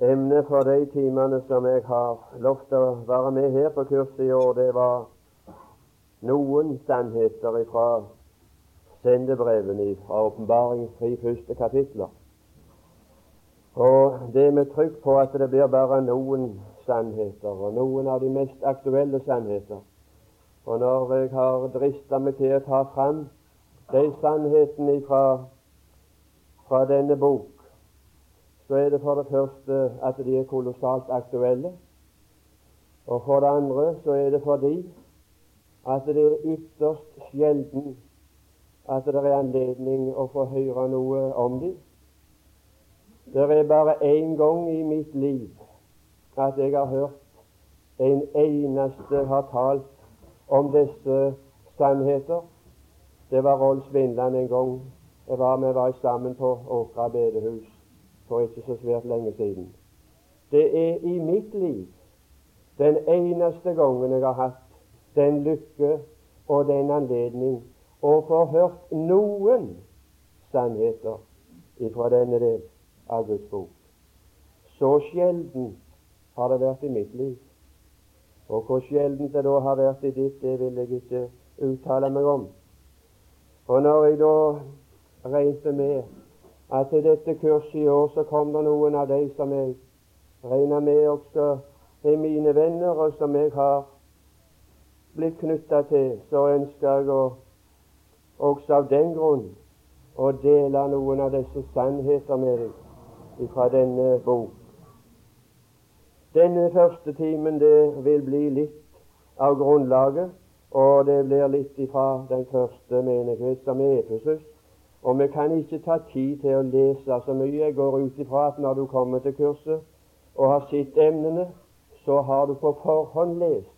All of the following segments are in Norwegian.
Emnet for de timene som jeg har lovt å være med her på kurset i år, det var noen sannheter fra sendebrevene fra åpenbaringens tre første kapitler. Og det med trykk på at det blir bare noen sannheter, og noen av de mest aktuelle sannheter. Og når jeg har drista meg til å ta fram de sannhetene fra, fra denne bok, så er det for det første at de er kolossalt aktuelle. Og for det andre så er det fordi at det er ytterst sjelden at det er anledning å få høre noe om dem. Det er bare én gang i mitt liv at jeg har hørt en eneste har talt om disse sannheter. Det var Rolf Svindland en gang. Jeg var med var sammen på Åkra bedehus for ikke så svært lenge siden. Det er i mitt liv den eneste gangen jeg har hatt den lykke og den anledning å få hørt noen sannheter fra denne del av Guds bok. Så sjelden har det vært i mitt liv. Og hvor sjelden det da har vært i ditt, det vil jeg ikke uttale meg om. Og når jeg da regnet med at til dette kurset i år så kom det noen av de som jeg regner med også er mine venner, og som jeg har blitt knytta til, så ønsker jeg å, også av den grunn å dele noen av disse sannheter med deg fra denne bok. Denne første timen det vil bli litt av grunnlaget, og det blir litt ifra den første menighet som er Efesus. Og vi kan ikke ta tid til å lese så mye. Jeg går ut ifra at når du kommer til kurset og har sett emnene, så har du på forhånd lest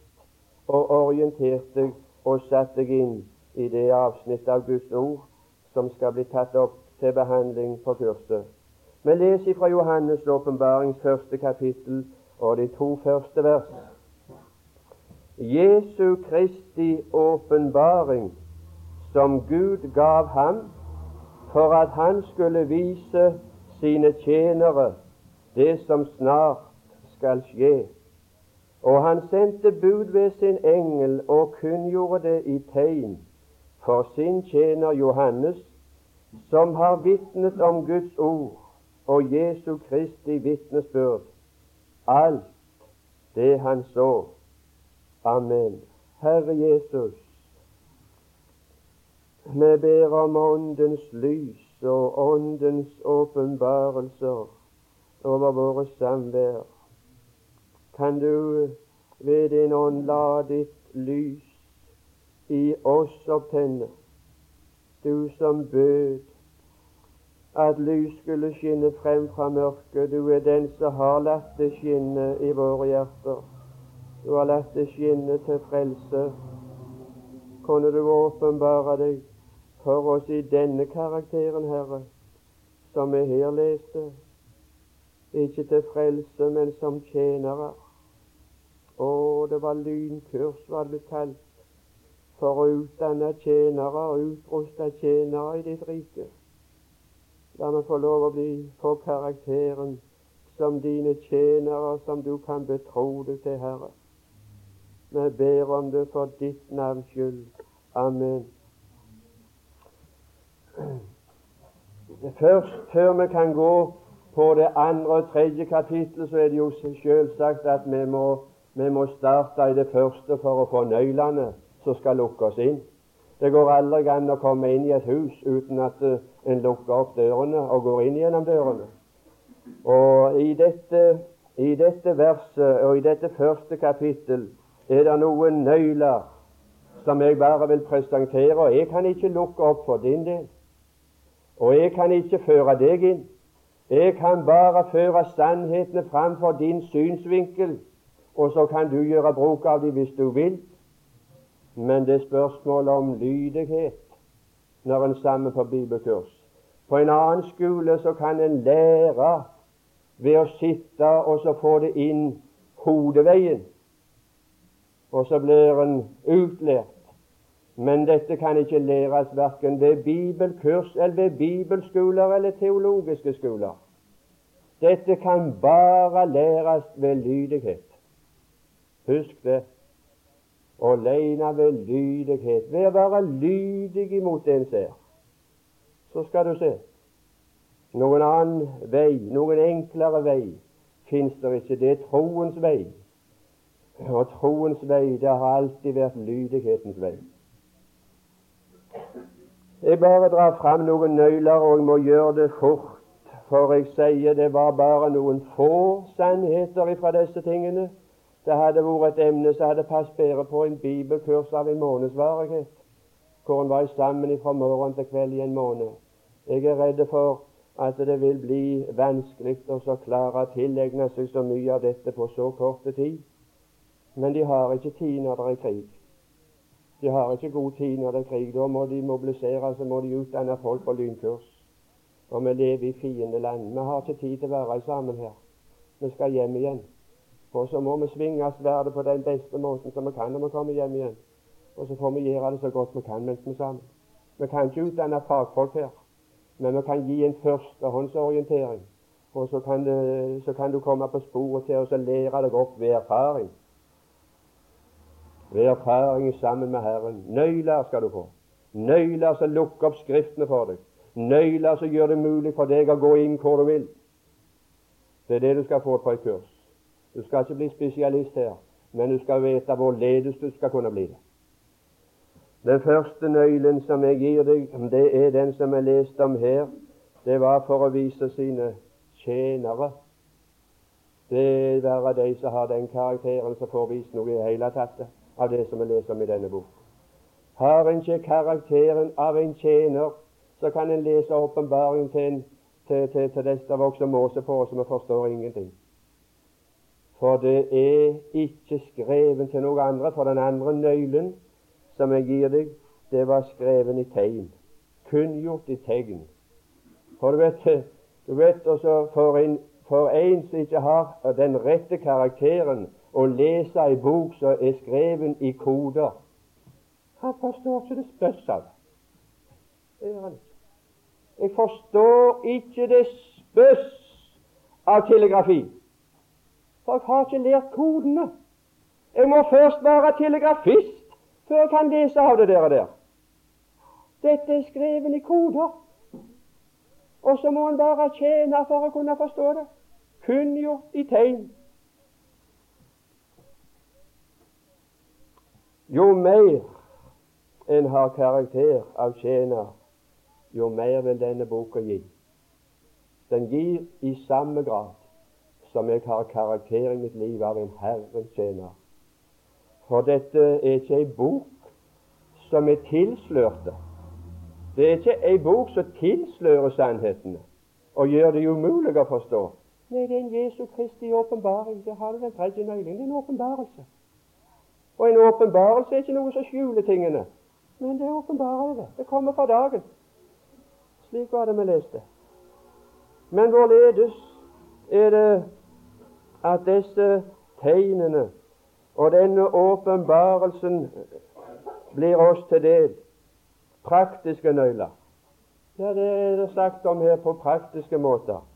og orientert deg og satt deg inn i det avsnittet av Guds ord som skal bli tatt opp til behandling på kurset. Vi leser fra Johannes' åpenbarings første kapittel og de to første vers. Jesu Kristi åpenbaring som Gud gav ham for at han skulle vise sine tjenere det som snart skal skje. Og han sendte bud ved sin engel og kunngjorde det i tegn for sin tjener Johannes, som har vitnet om Guds ord og Jesu Kristi vitnesbyrd, alt det han så. Amen. Herre Jesus, vi ber om Åndens lys og Åndens åpenbarelser over våre samvær. Kan du ved din ånd la ditt lys i oss opptenne, du som bød at lys skulle skinne frem fra mørket. Du er den som har latt det skinne i våre hjerter. Du har latt det skinne til frelse. Kunne du åpenbare deg for oss i denne karakteren, Herre, som vi her leste, ikke til frelse, men som tjenere. Å, det var lynkurs, var det kalt, for å utdanne tjenere og utruste tjenere i ditt rike. La meg få lov å bli på karakteren som dine tjenere, som du kan betro deg til, Herre. Vi ber om det for ditt navns skyld. Amen. Først, før vi kan gå på det andre og tredje kapittel, så er det jo selvsagt at vi må, vi må starte i det første for å få nøklene som skal lukke oss inn. Det går aldri an å komme inn i et hus uten at uh, en lukker opp dørene og går inn gjennom dørene. Og i dette, i dette verset og i dette første kapittel er det noen nøkler som jeg bare vil presentere. og Jeg kan ikke lukke opp for din del. Og jeg kan ikke føre deg inn. Jeg kan bare føre sannhetene fram for din synsvinkel, og så kan du gjøre bruk av dem hvis du vil. Men det er spørsmål om lydighet når en sammen på bibelkurs. På en annen skole så kan en lære ved å sitte og så få det inn hodeveien, og så blir en utlært. Men dette kan ikke læres verken ved bibelkurs eller ved bibelskoler eller teologiske skoler. Dette kan bare læres ved lydighet. Husk det. Alene ved lydighet. Ved å være lydig imot det en ser. Så skal du se. Noen annen vei, noen enklere vei, fins det ikke. Det er troens vei. Og troens vei, det har alltid vært lydighetens vei. Jeg bare drar fram noen nøyler, og jeg må gjøre det fort. For jeg sier det var bare noen få sannheter fra disse tingene. Det hadde vært et emne som hadde passet bedre på en bibelkurs av en måneds varighet, hvor en var sammen fra morgen til kveld i en måned. Jeg er redd for at det vil bli vanskelig å klare å tilegne seg så mye av dette på så kort tid. Men de har ikke tid når det er krig. De har ikke god tid når det er krig. Da må de mobilisere, så må de utdanne folk på lynkurs og vi lever i fiendeland. Vi har ikke tid til å være sammen her. Vi skal hjem igjen. Og så må vi svinge sverdet på den beste måten som vi kan når vi kommer hjem igjen. Og så får vi gjøre det så godt vi kan mens vi er sammen. Vi kan ikke utdanne fagfolk her, men vi kan gi en førstehåndsorientering. Og så kan, det, så kan du komme på sporet til oss og lære deg opp ved erfaring. Ved erfaring sammen med Herren. Nøyler skal du få. Nøyler som lukker opp Skriftene for deg nøyler som gjør det mulig for deg å gå inn hvor du vil. Det er det du skal få på et kurs. Du skal ikke bli spesialist her, men du skal vite hvorledes du skal kunne bli det. Den første nøkkelen som jeg gir deg, det er den som jeg leste om her. Det var for å vise sine tjenere. Det er være de som har den karakteren som får vist noe i hele tatt av det som vi leser om i denne bok. Har en ikke karakteren av en tjener, så kan en lese åpenbaringen til, til, til, til dette vokser måse på, så vi forstår ingenting. For det er ikke skrevet til noe andre. For den andre nøkkelen som jeg gir deg, det var skrevet i tegn. Kunngjort i tegn. For du vet, du vet også for en, for en som ikke har den rette karakteren å lese ei bok som er skrevet i koder Han forstår ikke det spøss av. Det gjør han ikke. Jeg forstår ikke det spøss av telegrafi. For jeg har ikke lært kodene. Jeg må først være telegrafist før jeg kan lese av det der. der. Dette er skrevet i koder. Og så må en bare tjene for å kunne forstå det. Kunngjort i tegn. Jo mer en har karakter av tjener, jo mer vil denne boka gi. Den gir i samme grad som jeg har karakter i mitt liv av en Herrens tjener. For dette er ikke ei bok som er tilslørte. Det er ikke ei bok som tilslører sannhetene og gjør det umulig å forstå. Nei, det er en Jesu Kristi åpenbaring. Det har du den tredje nøkkelen. Det er en åpenbarelse. Og en åpenbarelse er ikke noe som skjuler tingene, men det åpenbarer det. Det kommer fra dagen. Slik var det vi leste. Men hvorledes er det at disse tegnene og denne åpenbarelsen blir oss til del? Praktiske nøkler. Ja, det er det sagt om her på praktiske måter.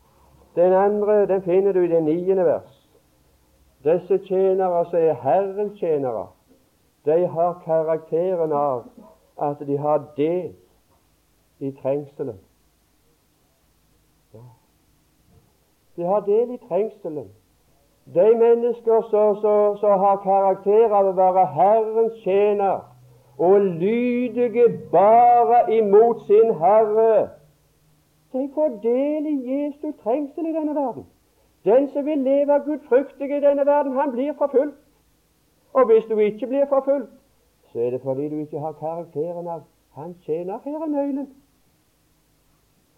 Den andre den finner du i det niende vers. Disse tjenere som er Herrens tjenere, de har karakteren av at de har del i trengselen. De har del i trengselen. De mennesker som har karakter av å være Herrens tjener og lydige bare imot sin Herre, de får del i Jesu trengsel i denne verden. Den som vil leve gudfryktig i denne verden, han blir forfulgt. Og hvis du ikke blir forfulgt, så er det fordi du ikke har karakteren av han tjener. Her i nøkkelen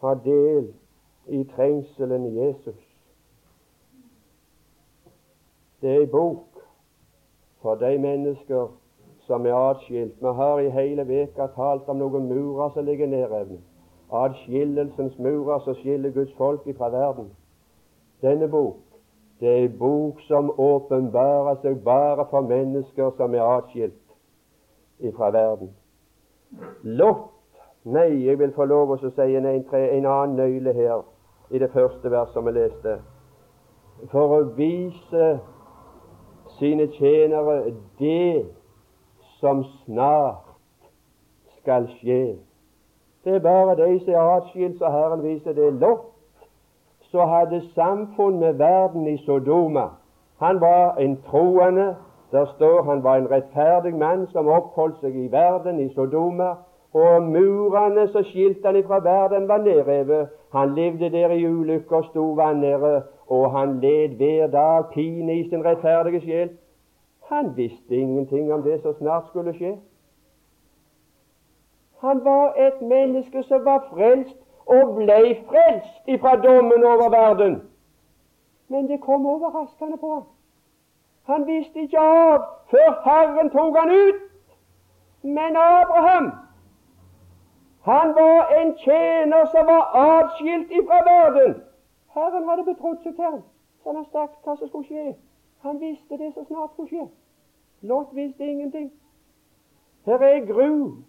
ha del i trengselen i Jesus. Det er ei bok for de mennesker som er atskilt. Vi har i hele veka talt om noen murer som ligger nedrevne. Atskillelsens murer som skiller Guds folk fra verden. Denne bok det er en bok som åpenbarer seg bare for mennesker som er atskilt fra verden. Lot Nei, jeg vil få lov å si en, en, en annen nøyle her i det første verset som vi leste. for å vise sine tjenere det som snart skal skje. Det er bare de som er atskilt, så Herren viser det. Lot så hadde samfunn med verden i Sodoma. Han var en troende. Der står han var en rettferdig mann som oppholdt seg i verden, i Sodoma. Og murene som skilte han fra verden, var nedrevet. Han levde der i ulykker, sto vannere, og han led hver dag pine i sin rettferdige sjel. Han visste ingenting om det som snart skulle skje. Han var et menneske som var frelst og ble frelst ifra dommen over verden. Men det kom overraskende på ham. Han visste ikke av før Herren tok han ut. Men Abraham, han var en tjener som var atskilt ifra verden. Herren hadde betrodd seg til ham, så han har sagt hva som skulle skje. Han visste det som snart skulle skje. Lot visste ingenting. Her er gru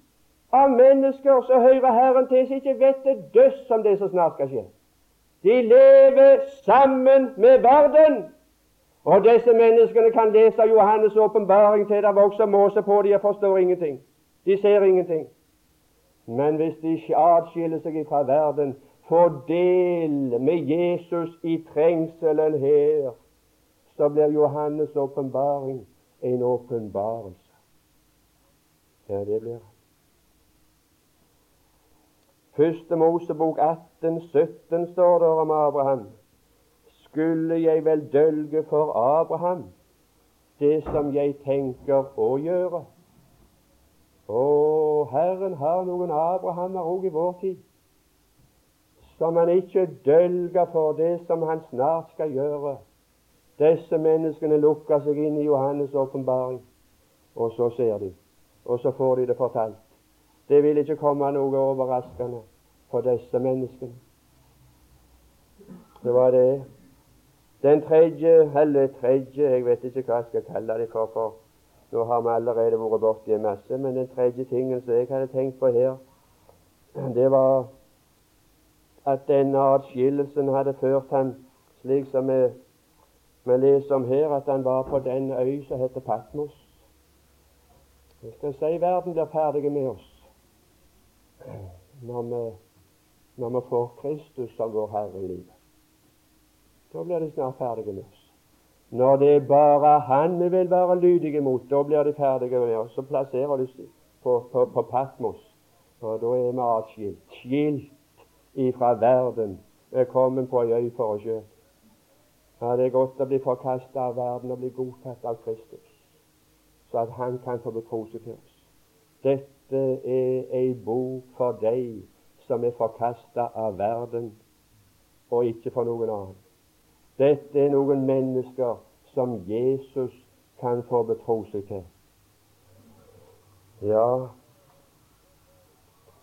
av mennesker som hører Herren til, som ikke vet det døss om det som snart skal skje. De lever sammen med verden. Og disse menneskene kan lese Johannes' åpenbaring til det vokser måse på de og forstår ingenting. De ser ingenting. Men hvis de atskiller seg fra verden, får del med Jesus i trengselen her, så blir Johannes' åpenbaring en åpenbarelse. Ja, det blir det. Første Mosebok 18, 17 står det om Abraham. Skulle jeg vel dølge for Abraham det som jeg tenker å gjøre? Å, Herren har noen Abrahamer òg i vår tid, som han ikke dølger for det som han snart skal gjøre. Disse menneskene lukker seg inn i Johannes' åpenbaring, og så ser de, og så får de det fortalt. Det vil ikke komme noe overraskende for disse menneskene. Det var det. Den tredje, eller tredje, jeg vet ikke hva jeg skal kalle det for, for nå har vi allerede vært borti en masse, men den tredje tingen som jeg hadde tenkt på her, det var at denne atskillelsen hadde ført han slik som vi, vi leser om her, at han var på den øy som heter Patmos. Jeg skal si verden blir ferdig med oss når vi, når vi får Kristus som vår Herre i livet. Da blir de snart ferdige med oss. Når det er bare Han vi vil være lydige mot, da blir de ferdige med oss. Så plasserer de seg på, på, på Patmos. Og da er vi atskilt. Skilt ifra verden. Er kommet på ei øy for oss sjøl. Ja, det er godt å bli forkasta av verden og bli godtatt av Kristus, så at Han kan få betro seg til oss. Dette dette er ei bok for deg som er forkasta av verden, og ikke for noen annen. Dette er noen mennesker som Jesus kan få betro seg til. Ja,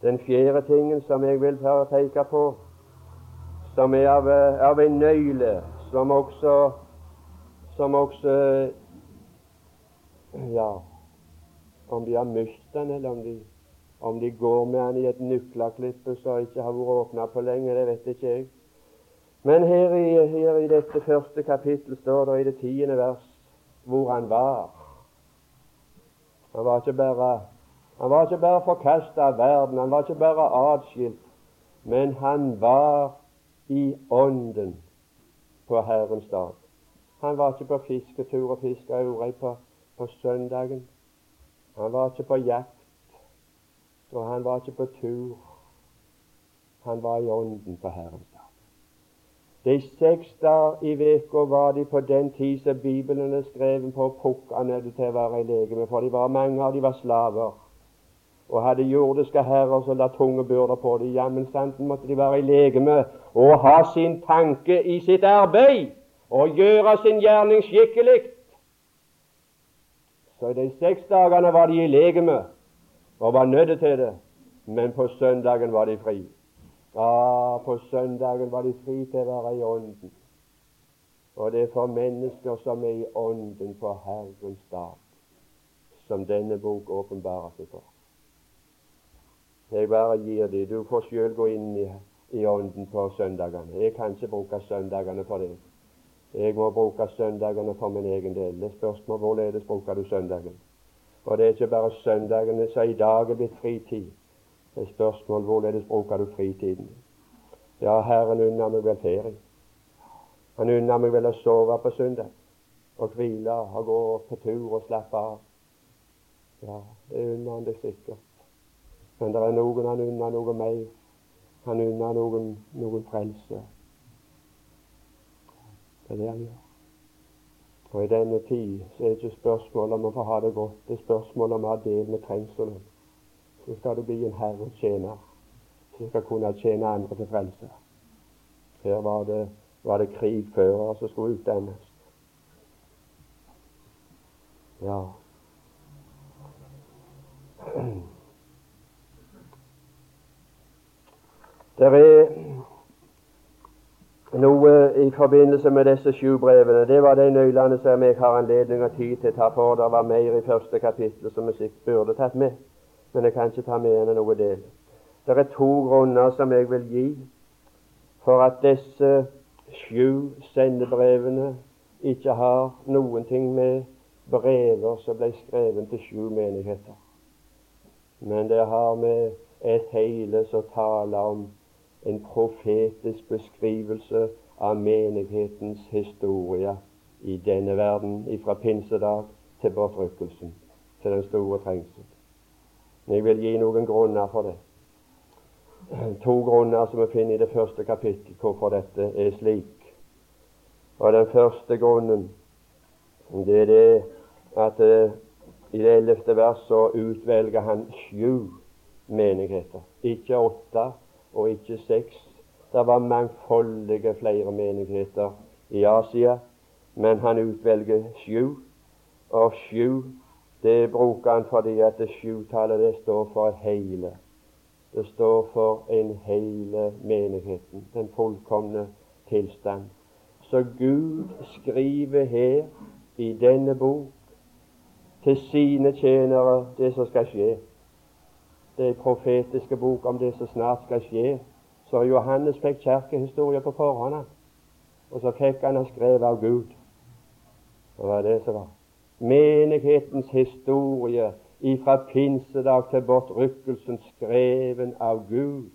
den fjerde tingen som jeg vil peke på, som er av, av en nøyle, som også som også ja, om de har mistet den, eller om de, om de går med den i et nøkkelklippe som ikke har vært åpna på lenge, det vet ikke jeg. Men her i, her i dette første kapittel står det i det tiende vers hvor han var. Han var ikke bare han var ikke bare forkasta av verden, han var ikke bare atskilt, men han var i ånden på Herrens dag. Han var ikke på fisketur og fiska ørei på, på søndagen. Han var ikke på jakt, og han var ikke på tur. Han var i ånden på Herrens dag. De seks dager i uka var de på den tid som Bibelen er skrevet på, pukka nødt til å være i legeme, for de var mange av de var slaver og hadde jordiske herrer som la tunge byrder på dem. Jammen santen måtte de være i legeme og ha sin tanke i sitt arbeid og gjøre sin gjerning skikkelig. Så i de seks dagene var de i legeme og var nødt til det, men på søndagen var de fri. Ja, på søndagen var de fri til å være i ånden. Og det er for mennesker som er i ånden på Herrens dag, som denne bok åpenbarer seg for. Jeg bare gir det. Du får sjøl gå inn i, i ånden på søndagene. Jeg kan ikke bruke søndagene for det. Jeg må bruke søndagene for min egen del. Det spørsmål hvorledes bruker du søndagen. Og det er ikke bare søndagene som i dag er blitt fritid. Det er spørsmål hvorledes bruker du fritiden. Ja, Herren unner meg vel ferie. Han unner meg vel å sove på søndag og hvile og gå på tur og slappe av. Ja, det unner han deg sikkert. Men det er noen han unner noe mer. Han unner noen, noen frelse. Det er det han gjør. Og i denne tid så er det ikke spørsmål om å få ha det godt, det er spørsmål om å ha del med trengselen. Så skal du bli en Herres tjener som skal kunne tjene andre til frelse. Her var det, var det krigførere som skulle utdannes. Ja. Det er noe i forbindelse med disse sju brevene. Det var de nøklene som jeg har anledning og tid til å ta for. Det var mer i første kapittel som jeg sikkert burde tatt med, men jeg kan ikke ta med enn noe del. Det er to grunner som jeg vil gi for at disse sju sendebrevene ikke har noen ting med brever som ble skrevet til sju menigheter. Men det har med et hele som taler om en profetisk beskrivelse av menighetens historie i denne verden, fra pinsedag til bortrykkelsen, til den store trengsel. Jeg vil gi noen grunner for det. To grunner som vi finner i det første kapittel hvorfor dette er slik. Og Den første grunnen det er det at uh, i det ellevte vers så utvelger han sju menigheter, ikke åtte, og ikke seks. Det var mangfoldige flere menigheter i Asia, men han utvelger sju. Og sju det bruker han fordi at det sjutallet det står for hele. Det står for en hele menigheten, den fullkomne tilstand. Så Gud skriver her i denne bok til sine tjenere det som skal skje det profetiske bok om det som snart skal skje. Så Johannes fikk kirkehistorie på forhånd, og så fikk han det skrevet av Gud. Det var det som var. Menighetens historie ifra pinsedag til bortrykkelsen skreven av Gud.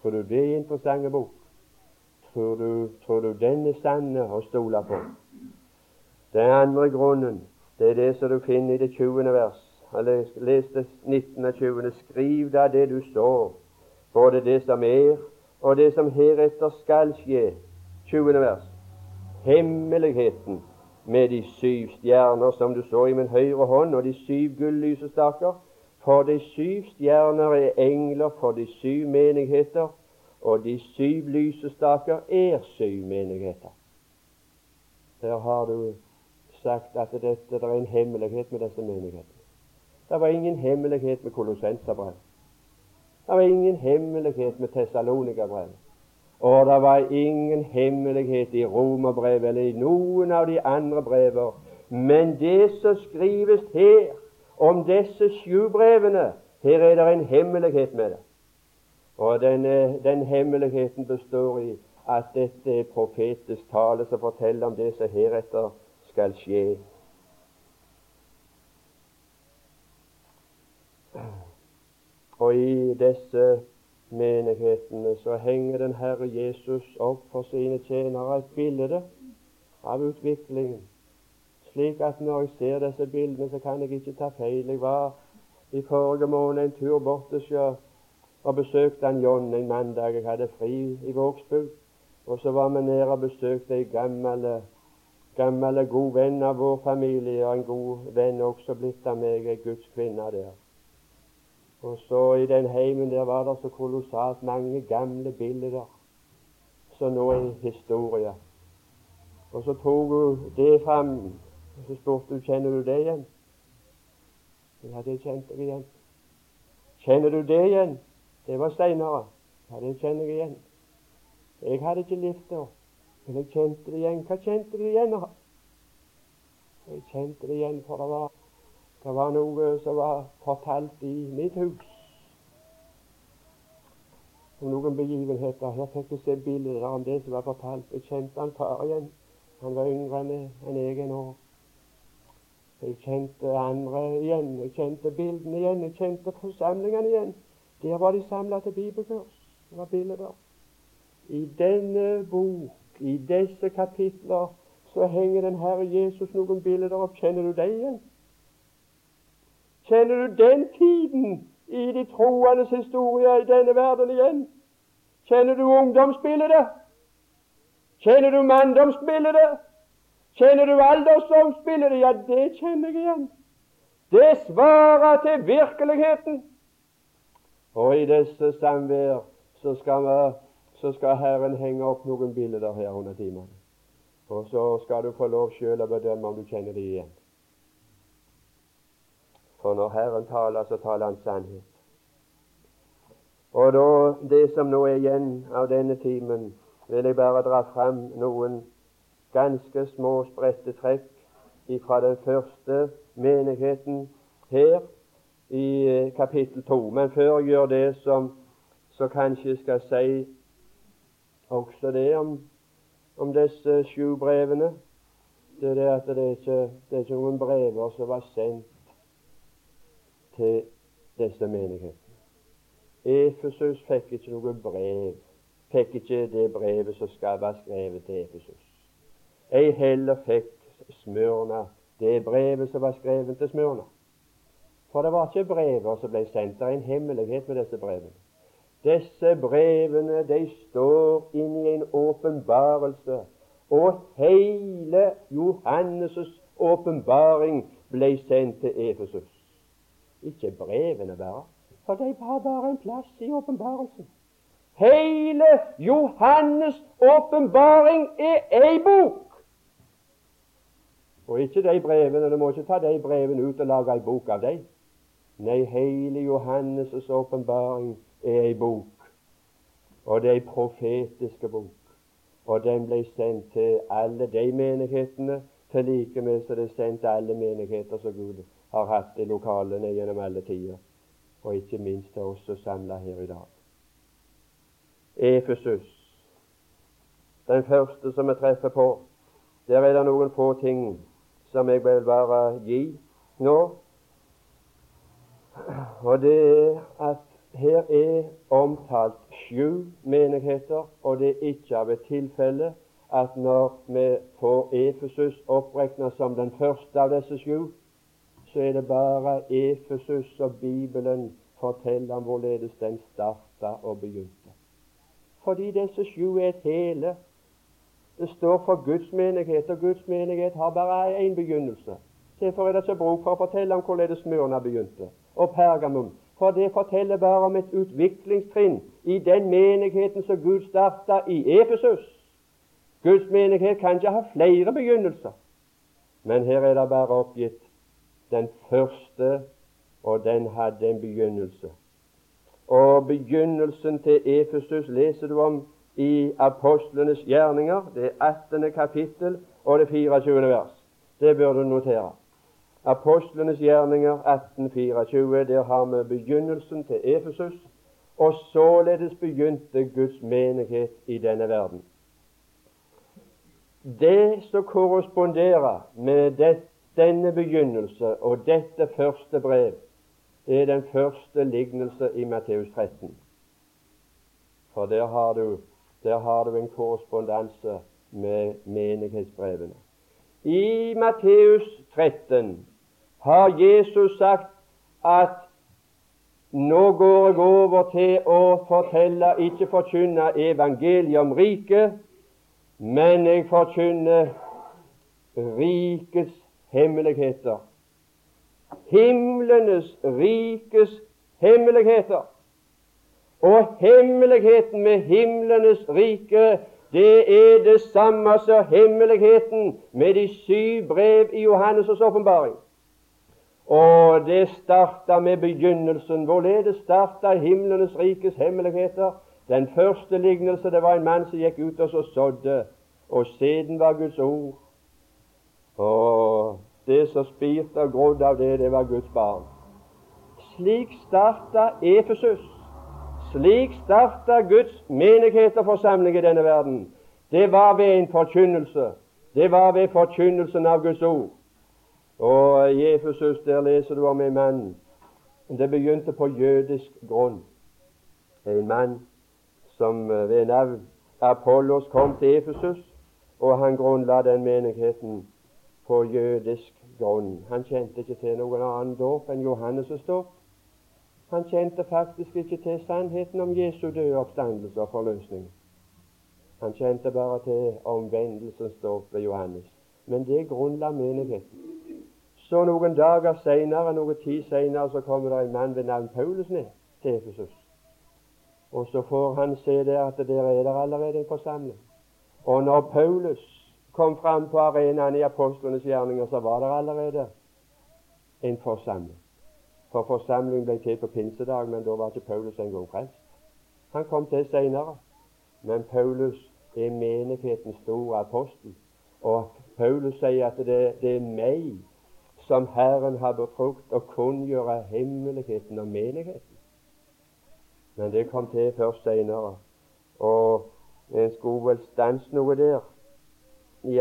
Tror du det er interessant bok? Tror du, tror du den er sann å stole på? Den andre grunnen, det er det som du finner i det 20. vers. Jeg leste 19 og 20. Skriv da det du så, både det som er, og det som heretter skal skje. 20. vers. Hemmeligheten med de syv stjerner som du så i min høyre hånd, og de syv gullysestaker. For de syv stjerner er engler for de syv menigheter, og de syv lysestaker er syv menigheter. Der har du sagt at dette det er en hemmelighet med disse menighetene. Det var ingen hemmelighet med Kolossenserbrevet. Det var ingen hemmelighet med Tessalonikabrevet. Og det var ingen hemmelighet i Romerbrevet eller i noen av de andre brever. Men det som skrives her om disse sju brevene, her er det en hemmelighet med det. Og denne, den hemmeligheten består i at dette er profetisk tale som forteller om det som heretter skal skje. Og i disse menighetene så henger den Herre Jesus opp for sine tjenere et bilde av utviklingen. Slik at når jeg ser disse bildene, så kan jeg ikke ta feil. Jeg var i forrige måned en tur bort til sjø og besøkte han John en mandag. Jeg hadde fri i Vågsbygd. Og så var vi nede og besøkte en gammel, gammel god venn av vår familie, og en god venn også blitt av meg, ei Guds kvinne der. Og så I den heimen der var det så kolossalt mange gamle bilder som nå er historie. Og så tok hun det fram, og så spurte hun kjenner du det igjen. Ja, det kjente jeg igjen. Kjenner du det igjen? Det var steinere. Ja, det kjenner jeg igjen. Jeg hadde ikke levd da, men jeg kjente det igjen. Hva kjente du igjen? Jeg kjente det igjen, for det var det var noe som var fortalt i mitt hus om noen begivenheter. Her fikk jeg se bilder om det som var fortalt. Jeg kjente han far igjen. Han var yngre enn jeg er år. Jeg kjente andre igjen, jeg kjente bildene igjen, jeg kjente forsamlingene igjen. Der var de samla til bibelkurs. Det var bilder. I denne bok, i disse kapitler, så henger den Herre Jesus noen bilder opp. Kjenner du dem igjen? Kjenner du den tiden i de troendes historie i denne verden igjen? Kjenner du ungdomsbildet? Kjenner du manndomsbildet? Kjenner du aldersdomsbildet? Ja, det kjenner jeg igjen. Det svarer til virkeligheten. Og i disse samvær så skal, vi, så skal Herren henge opp noen bilder her under timene. Og så skal du få lov sjøl å bedømme om du kjenner det igjen. For når Herren taler, så taler Han sannhet. Og da, det som nå er igjen av denne timen, vil jeg bare dra fram noen ganske små, spredte trekk fra den første menigheten her i eh, kapittel 2. Men før jeg gjør det, som, så kanskje skal si også det om, om disse sju brevene. Det er det at det ikke, det er ikke noen brever som var sendt til disse menighetene. Efesus fikk ikke noe brev. Fikk ikke det brevet som skal være skrevet til Efesus. Ei heller fikk Smørna det brevet som var skrevet til Smørna. For det var ikke brever som ble sendt. Det er en hemmelighet med disse brevene. Disse brevene de står inni en åpenbarelse, og hele Johannes' åpenbaring ble sendt til Efesus. Ikke brevene bare, for de har bare en plass i åpenbarelsen. Hele Johannes' åpenbaring er ei bok. Og ikke de brevene. Du må ikke ta de brevene ut og lage ei bok av dem. Nei, hele Johannes' åpenbaring er ei bok. Og det er ei profetiske bok. Og den ble sendt til alle de menighetene, til like med som det er sendt til alle menigheter som Gud har hatt i lokalene gjennom alle tider og ikke minst til oss som samla her i dag. Efesus, den første som vi treffer på. Der er det noen få ting som jeg vil bare gi nå. Og det er at her er omtalt sju menigheter, og det er ikke av et tilfelle at når vi får Efesus oppregna som den første av disse sju, så er det bare Efesus og Bibelen forteller om hvorledes den starta og begynte. Fordi disse sju er et hele. Det står for Guds menighet, og Guds menighet har bare én begynnelse. Derfor er det ikke bruk for å fortelle om hvorledes Smyrna begynte, og Pergamum. For det forteller bare om et utviklingstrinn i den menigheten som Gud starta i Efesus. Guds menighet kan ikke ha flere begynnelser, men her er det bare oppgitt den første, og den hadde en begynnelse. Og begynnelsen til Efesus leser du om i Apostlenes gjerninger, det 18. kapittel og det 24. vers. Det bør du notere. Apostlenes gjerninger 1824, der har vi begynnelsen til Efesus. Og således begynte Guds menighet i denne verden. Det som korresponderer med dette denne begynnelse og dette første brev, er den første lignelse i Matteus 13. For der har du, der har du en korrespondanse med menighetsbrevene. I Matteus 13 har Jesus sagt at nå går jeg over til å fortelle, ikke forkynne evangeliet om riket, men jeg forkynner rikets hemmeligheter. Himlenes rikes hemmeligheter. Og hemmeligheten med himlenes rike, det er det samme som hemmeligheten med de syv brev i Johannes' åpenbaring. Og det starta med begynnelsen. Hvorledes starta himlenes rikes hemmeligheter? Den første lignelse det var en mann som gikk ut og så sådde, og siden var Guds ord og det som spirte og grodde av det, det var Guds barn. Slik starta Efesus. Slik starta Guds menighet og forsamling i denne verden. Det var ved en forkynnelse. Det var ved forkynnelsen av Guds ord. Og i Efesus der leser du om en mann. Det begynte på jødisk grunn. En mann som ved navn Apollos kom til Efesus, og han grunnla den menigheten på jødisk grunn. Han kjente ikke til noen annen dåp enn Johannes' dåp. Han kjente faktisk ikke til sannheten om Jesu døde oppstandelse og forløsning. Han kjente bare til omvendelsens dåp ved Johannes. Men det grunnla menigheten. Så noen dager seinere, noen tid seinere, så kommer det en mann ved navn Paulus ned til Efesus. Og så får han se der at der er det allerede en forsamling. Og når Paulus kom fram på arenaen i apostlenes gjerninger, så var det allerede en forsamling. For forsamlingen ble til på pinsedag, men da var ikke Paulus engang frelst. Han kom til senere. Men Paulus er menighetens store apostel. Og Paulus sier at det, det er meg som Herren har befrukt å kunngjøre hemmeligheten om menigheten. Men det kom til først senere. Og en skulle vel stanse noe der i,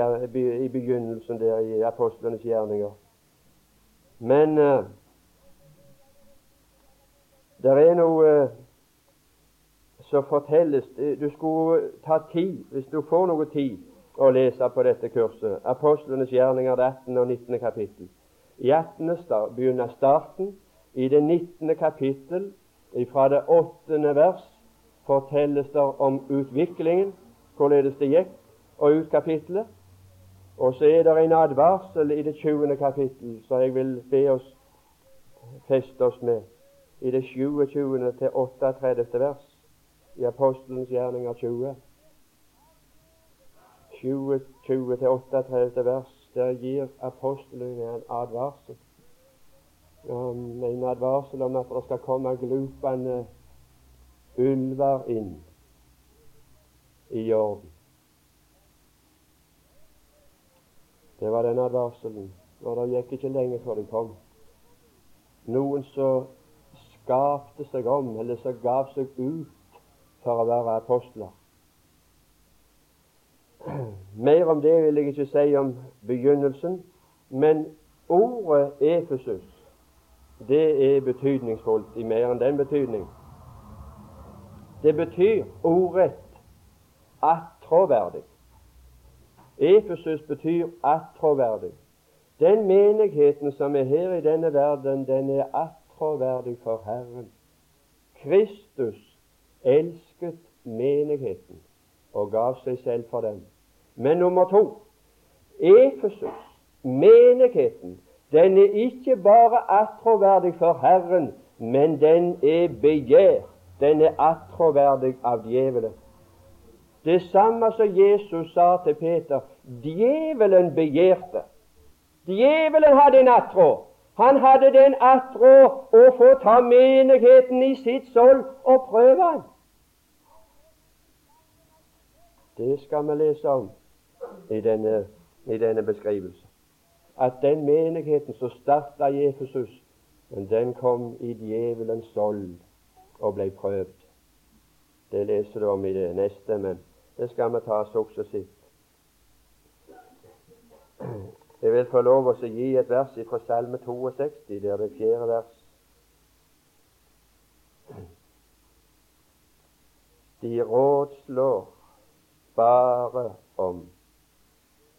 i, begynnelsen der i apostlenes gjerninger. Men uh, det er noe uh, som fortelles Du skulle ta tid, hvis du får noe tid, å lese på dette kurset. Apostlenes gjerninger, det 18. og 19. kapittel. I 18. Start, begynner starten. I det 19. kapittel, fra det 8. vers, fortelles det om utviklingen, hvorledes det gikk, og ut kapittelet. Og så er det en advarsel i det 20. kapittel som jeg vil be oss feste oss med. I det 27. til 38. vers i Apostelens gjerninger 20. 20 til 38 vers. Der gir apostelen en advarsel. Um, en advarsel om at det skal komme glupende ulver inn i orden. Det var den advarselen. Og det gikk ikke lenge før de kom. Noen som skapte seg om, eller som gav seg ut for å være apostler. Mer om det vil jeg ikke si om begynnelsen, men ordet Efesus det er betydningsfullt i mer enn den betydning. Det betyr ordrett attråverdig. Efesus betyr attråverdig. Den menigheten som er her i denne verden, den er attråverdig for Herren. Kristus elsket menigheten og gav seg selv for den. Men nummer to Efesus, menigheten, den er ikke bare attråverdig for Herren, men den er begjær. Den er attråverdig av djevelen. Det samme som Jesus sa til Peter djevelen begjærte. Djevelen hadde en attrå. Han hadde den attrå å få ta menigheten i sitt sold og prøve han. Det skal vi lese om i denne, i denne beskrivelsen. At den menigheten som starta i Efesus, den kom i djevelens sold og ble prøvd. Det leser du om i det neste, men det skal vi ta suksessivt. Jeg vil få lov å gi et vers fra Salme 62, det er det fjerde vers. De rådslår bare om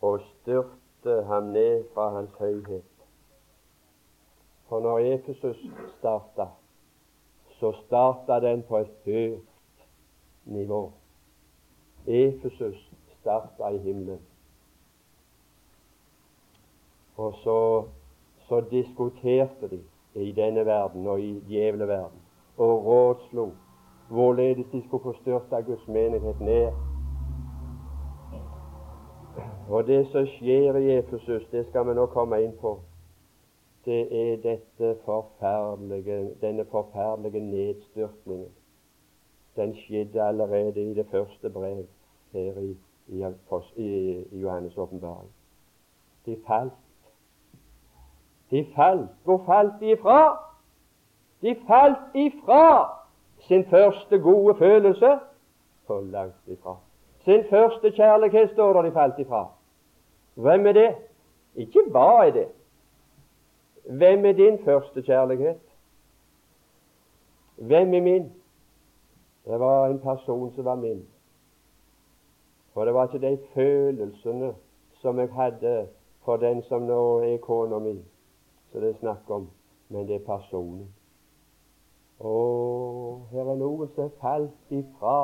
å styrte ham ned fra hans høyhet. For når Efesus starta, så starta den på et høyt nivå. Efesus starta i himmelen. Og så, så diskuterte de i denne verden og i djevleverden og rådslo hvorledes de skulle få Guds menighet ned og det som skjer i Efesus, det skal vi nå komme inn på. Det er dette forferdelige, denne forferdelige nedstyrtningen. Den skjedde allerede i det første brev her i, i, i, i Johannes' åpenbaring. De falt. De falt. Hvor falt de ifra? De falt ifra sin første gode følelse. For langt ifra. Sin første kjærlighet står der de falt ifra. Hvem er det? Ikke hva er det. Hvem er din første kjærlighet? Hvem er min? Det var en person som var min. Og det var ikke de følelsene som jeg hadde for den som nå er kona mi, som det er snakk om, men det er personen. Å, her er noen som er falt ifra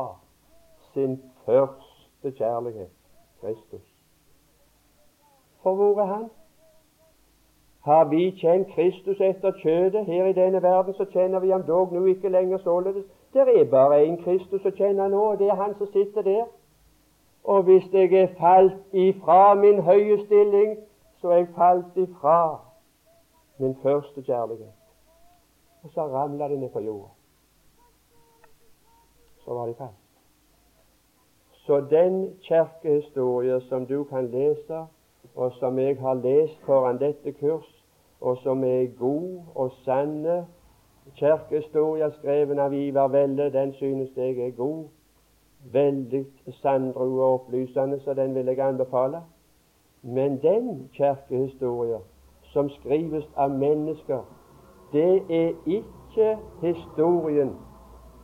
sin første kjærlighet, Kristus. For hvor er han? Har vi kjent Kristus etter kjødet her i denne verden, så kjenner vi ham dog nå ikke lenger således. Det er bare én Kristus å kjenne nå, og det er han som sitter der. Og hvis jeg er falt ifra min høye stilling, så er jeg falt ifra min første kjærlighet. Og så ramla det ned på jorda. Så var de falt. Så den kirkehistorie som du kan lese og som jeg har lest foran dette kurs, og som er god og sanne kirkehistorie skrevet av Ivar Velle, den synes jeg er god. Veldig sandro og opplysende, så den vil jeg anbefale. Men den kirkehistorien som skrives av mennesker, det er ikke historien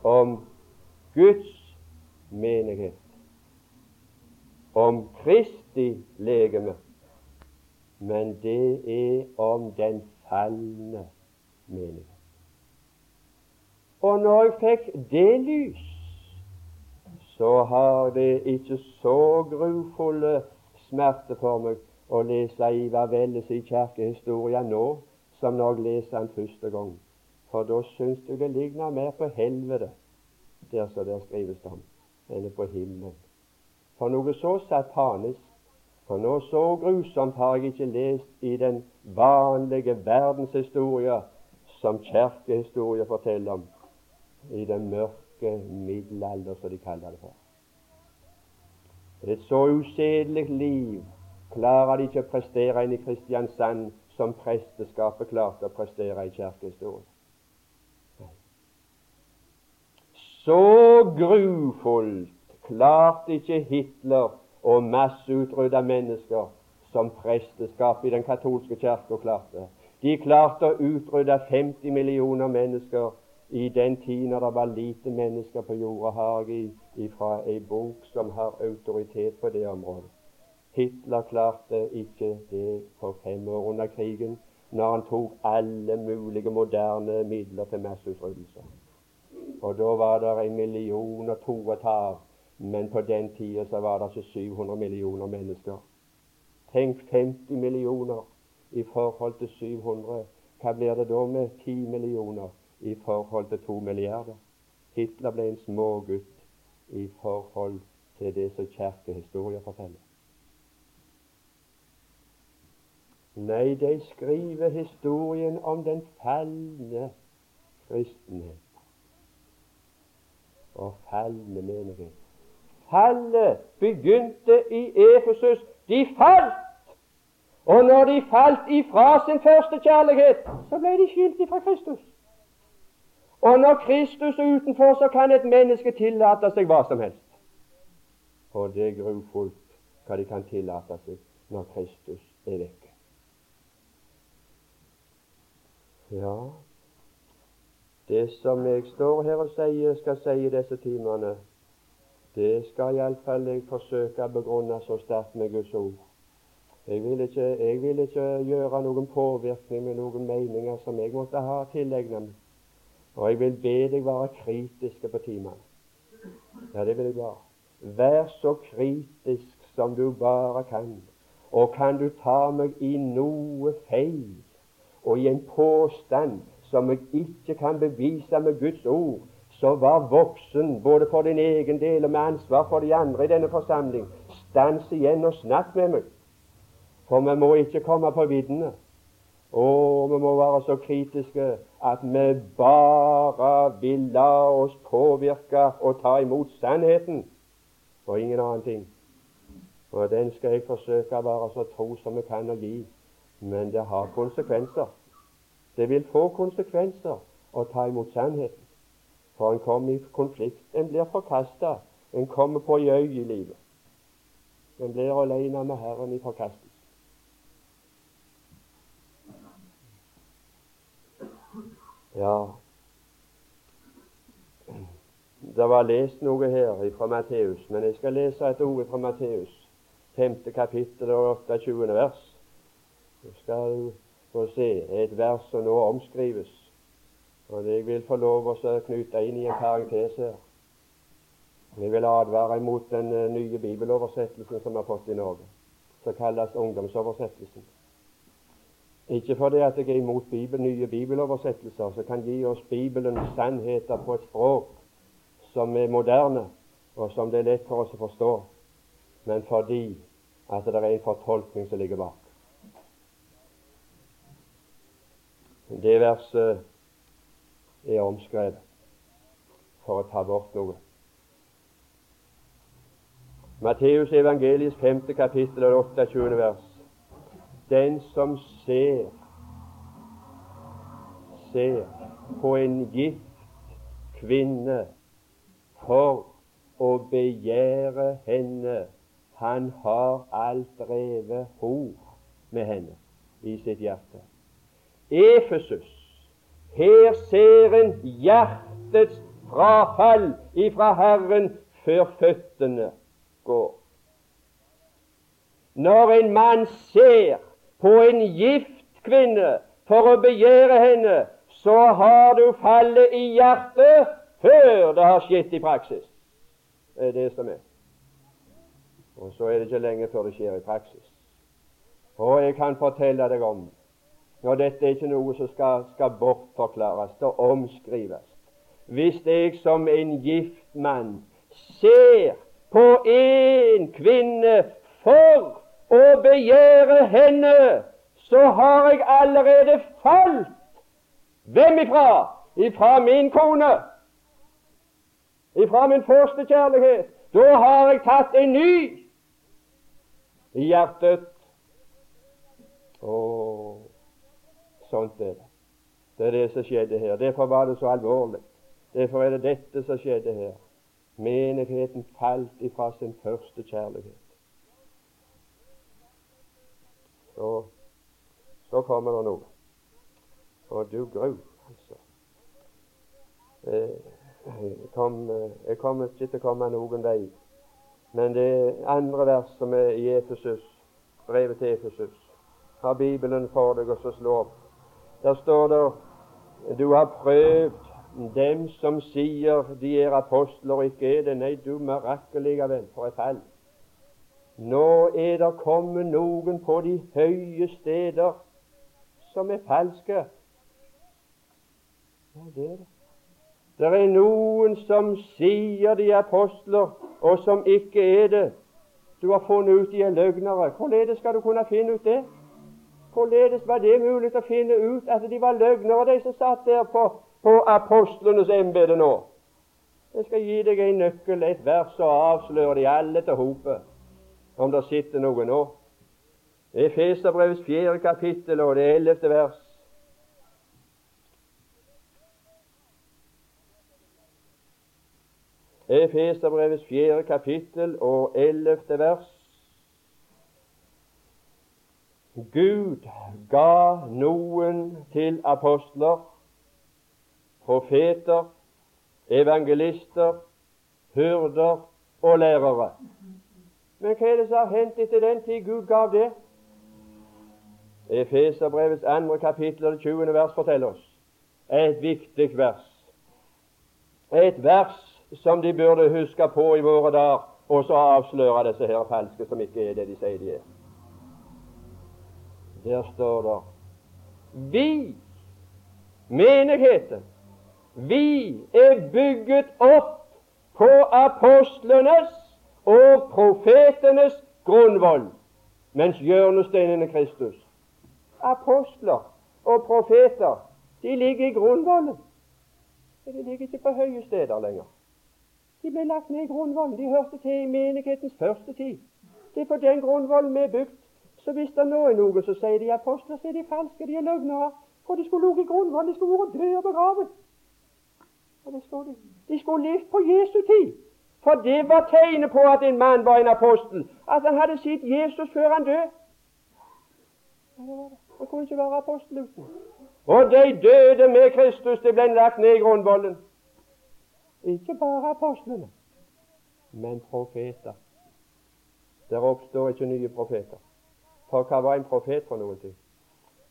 om Guds menighet, om Kristi legeme men det er om den falne menighet. Og når jeg fikk det lys, så har det ikke så grufulle smerte for meg å lese Ivar Velles i kirkehistoria nå som når jeg leser den første gang. For da syns jeg det ligner mer på helvete, der som det skrives om, enn på himmelen. For noe så satanisk for noe så grusomt har jeg ikke lest i den vanlige verdenshistorie som kirkehistorie forteller om i den mørke middelalder, som de kaller det for. Et så usedelig liv klarer de ikke å prestere inn i Kristiansand som presteskapet klarte å prestere i kirkehistorien. Så grufullt klarte ikke Hitler og masseutrydde mennesker som presteskapet i den katolske kirka klarte. De klarte å utrydde 50 millioner mennesker i den tid når det var lite mennesker på jorda, har jeg ifra ei bok som har autoritet på det området. Hitler klarte ikke det for fem år under krigen, når han tok alle mulige moderne midler til masseutryddelse. Og da var det en million og to og et halvt men på den tida så var det ikke 700 millioner mennesker. Tenk 50 millioner i forhold til 700. Hva blir det da med 10 millioner i forhold til to milliarder? Hitler ble en smågutt i forhold til det som kirkehistorien forteller. Nei, de skriver historien om den falne kristenhet og falne menighet. Fallet begynte i Efesus. De falt! Og når de falt ifra sin første kjærlighet, så ble de skilt ifra Kristus. Og når Kristus er utenfor, så kan et menneske tillate seg hva som helst. Og det er grufullt hva de kan tillate seg når Kristus er vekke. Ja, det som jeg står her og sier, skal si i disse timene, det skal iallfall jeg forsøke å begrunne så sterkt med Guds ord. Jeg vil, ikke, jeg vil ikke gjøre noen påvirkning med noen meninger som jeg måtte ha tilegnet meg. Og jeg vil be deg være kritiske på timene. Ja, det vil jeg være. Vær så kritisk som du bare kan. Og kan du ta meg i noe feil og i en påstand som jeg ikke kan bevise med Guds ord, så var voksen både for din egen del og med ansvar for de andre i denne forsamling. Stans igjen og snakk med meg, for vi må ikke komme på viddene. Og vi må være så kritiske at vi bare vil la oss påvirke og ta imot sannheten og ingen annen ting. Og den skal jeg forsøke å være så tro som jeg kan å gi. Men det har konsekvenser. Det vil få konsekvenser å ta imot sannheten. For en kommer i konflikt. En blir forkasta. En kommer på øye i livet. En blir alene med Herren i forkastelse. Ja, det var lest noe her fra Matteus, men jeg skal lese et ord fra Matteus, 5. kapittel og 28. vers. Du skal få se et vers som nå omskrives. Og Jeg vil få lov å knytte inn i en parentes her. Jeg vil advare imot den eh, nye bibeloversettelsen som vi har fått i Norge, som kalles ungdomsoversettelsen. Ikke fordi at jeg er imot Bibelen, nye bibeloversettelser som kan gi oss Bibelens sannheter på et språk som er moderne, og som det er lett for oss å forstå, men fordi at det er en fortolkning som ligger bak. Det verset er omskrevet for å ta bort noe. Matteus evangelisk femte kapittel og 28. vers. Den som ser ser på en gift kvinne for å begjære henne, han har alt drevet hor med henne i sitt hjerte. Efesus, her ser en hjertets frafall ifra Herren før føttene går. Når en mann ser på en gift kvinne for å begjære henne, så har du fallet i hjertet før det har skjedd i praksis. Det er det som er. Og så er det ikke lenge før det skjer i praksis. Og jeg kan fortelle deg om og dette er ikke noe som skal, skal bortforklares og omskrives. Hvis jeg som en gift mann ser på en kvinne for å begjære henne, så har jeg allerede falt. Hvem ifra? Ifra min kone ifra min første kjærlighet. Da har jeg tatt en ny i hjertet. Å, sånt er det. Det er det som skjedde her. Derfor var det så alvorlig. Derfor er det dette som skjedde her. Menigheten falt ifra sin første kjærlighet. Så, så kommer det noe. Og du gru, altså. Eh, jeg, kom, jeg kommer ikke til å komme noen vei. Men det andre verset er i Efesus, brevet til Efesus, har Bibelen for deg å slå opp. Der står det du har prøvd dem som sier de er apostler og ikke er det. Nei, du mirakelige venn, for et fall. Nå er det kommet noen på de høye steder som er falske. Ja, det er det. Det er noen som sier de er apostler, og som ikke er det. Du har funnet ut de er løgnere. Hvorledes skal du kunne finne ut det? Hvorledes var det mulig å finne ut at de var løgnere, de som satt der på, på apostlenes embete nå? Jeg skal gi deg en nøkkel, et vers, og avsløre de alle til hopet, om det sitter noe nå. Efeserbrevets er Feserbrevets fjerde kapittel og det ellevte vers. Efeserbrevets fjerde kapittel og ellevte vers. Gud ga noen til apostler, profeter, evangelister, hyrder og lærere. Men hva er det som har hendt etter den tid Gud gav det? Efeserbrevets andre kapittel og det 20. vers forteller oss et viktig vers. Et vers som de burde huske på i våre dager, og så avsløre disse her falske som ikke er det de sier de er. Der står det Vi, menigheten, vi er bygget opp på apostlenes og profetenes grunnvoll, mens hjørnesteinen er Kristus. Apostler og profeter, de ligger i grunnvollen. De ligger ikke på høye steder lenger. De ble lagt ned i grunnvollen. De hørte til i menighetens første tid. Det er på den grunnvollen vi er bygd. Så hvis det nå er noen som sier de er apostler, så er de falske, de er løgnere. For de skulle ligget i grunnvollen, de skulle vært døde og begravet. Og det står de. De skulle levd på Jesu tid. For det var tegnet på at en mann var en apostel. At han hadde sett Jesus før han døde. Han kunne ikke være apostel uten. Og de døde med Kristus. Det ble lagt ned i grunnvollen. Ikke bare apostlene, men profeter. Der oppstår ikke nye profeter. For hva var en profet for noen ting?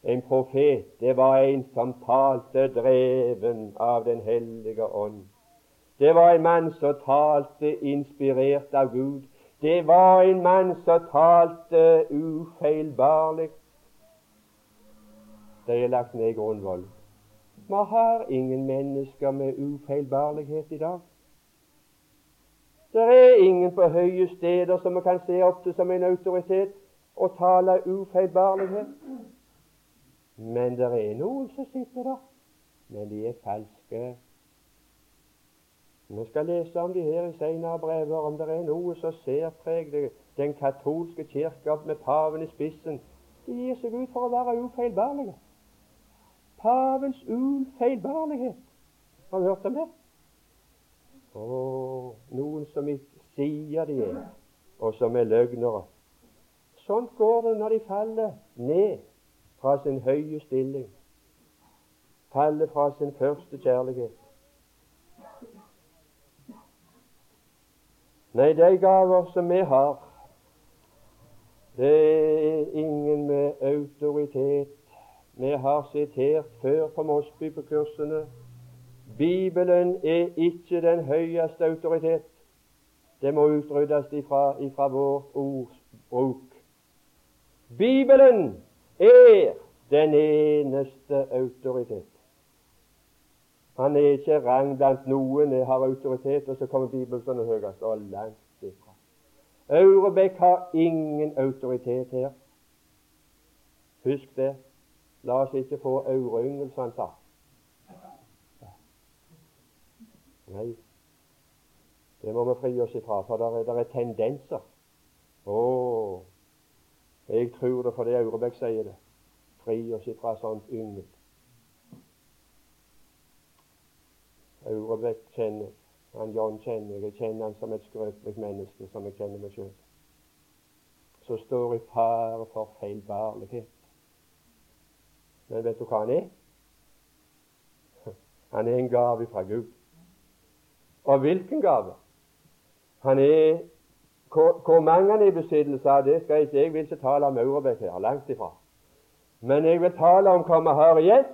En profet, det var en som talte dreven av Den hellige ånd. Det var en mann som talte inspirert av Gud. Det var en mann som talte ufeilbarlig. Det er lagt ned grunnvoll. Vi har ingen mennesker med ufeilbarlighet i dag. Det er ingen på høye steder som vi kan se opp til som en autoritet og tale ufeilbarlighet. Men det er noen som sitter der, men de er falske. Vi skal lese om de her i senere brever, om det er noe som særpreger den katolske kirke med paven i spissen. De gir seg ut for å være ufeilbarlige. Pavens ufeilbarlighet. Har du hørt om det? Og noen som ikke sier de er, og som er løgnere. Sånn går det når de faller ned fra sin høye stilling, faller fra sin første kjærlighet. Nei, de gaver som vi har, det er ingen med autoritet. Vi har sitert før på Mosby på kursene Bibelen er ikke den høyeste autoritet. Det må utryddes ifra, ifra vår ordbruk. Bibelen er den eneste autoritet. Han er ikke rang blant noen, jeg har autoritet, og så kommer Bibelen som den høyeste. Og langt ifra. Aurebekk har ingen autoritet her. Husk det. La oss ikke få aureyngel, som han sa. Nei, det må vi fri oss ifra, for der er, er, tendenser. Å, jeg tror det fordi Aurebekk sier det. Fri oss ifra sånt yngel. Aurebekk kjenner han John kjenner jeg. Kjenner han som et skrøpelig menneske, som jeg kjenner meg sjøl. Så står i fare for feilbarlighet. Men vet du hva han er? Han er en gave fra Gud. Og hvilken gave? Han er hvor, hvor mange han er i besittelse av, det skal jeg ikke jeg vil ikke tale om Aurebekk her, langt ifra. Men jeg vil tale om hva vi har igjen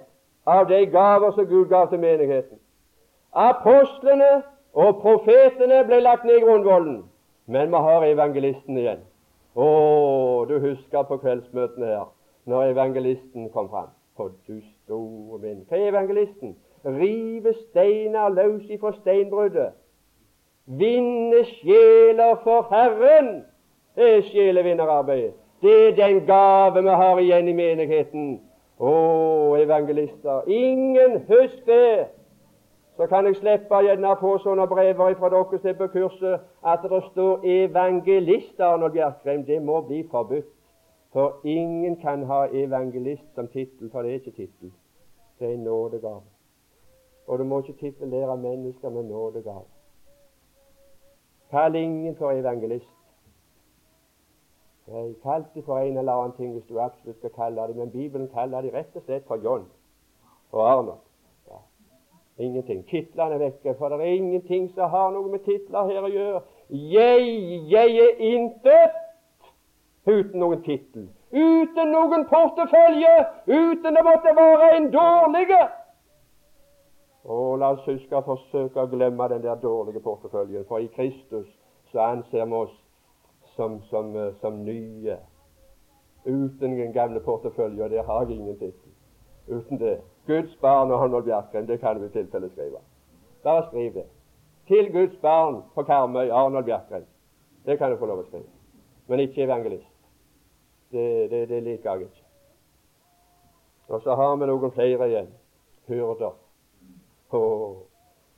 av de gaver som Gud gav til menigheten. Apostlene og profetene ble lagt ned i grunnvollen, men vi har evangelisten igjen. Å, du husker på kveldsmøtene her, når evangelisten kom fram. For du store min. Hva er evangelisten? rive steiner løs ifra steinbruddet. Vinne sjeler for Herren det er sjelevinnerarbeidet. Det er den gave vi har igjen i menigheten. Å, evangelister. Ingen husk det! Så kan jeg slippe gjerne få sånne brever fra dere som er på kurset, at det står 'evangelist', Arnold Bjerkreim. Det må bli forbudt. For ingen kan ha evangelist som tittel, for det er ikke tittel. Det er nådegave. Og du må ikke titulere mennesker med nådegave. Kall ingen for evangelist. Jeg kalte for en eller annen ting hvis du absolutt skal kalle dem, men Bibelen kaller dem rett og slett for John og Arnold. Ingenting. Titlene er vekke, for det er ingenting som har noe med titler her å gjøre. Jeg, jeg er intet uten noen tittel, uten noen portefølje, uten å måtte være en dårlig. Å, la oss huske å forsøke å glemme den der dårlige porteføljen, for i Kristus så anser vi oss som, som, eh, som nye. Uten den gamle porteføljen, der har jeg ingen tittel. Uten det. Guds barn og Arnold Bjerkreim, det kan du i tilfelle skrive. Bare skriv det. Til Guds barn på Karmøy, Arnold Bjerkreim. Det kan du få lov å skrive. Men ikke evangelist. Det, det, det liker jeg ikke. Og så har vi noen flere igjen. Hurder.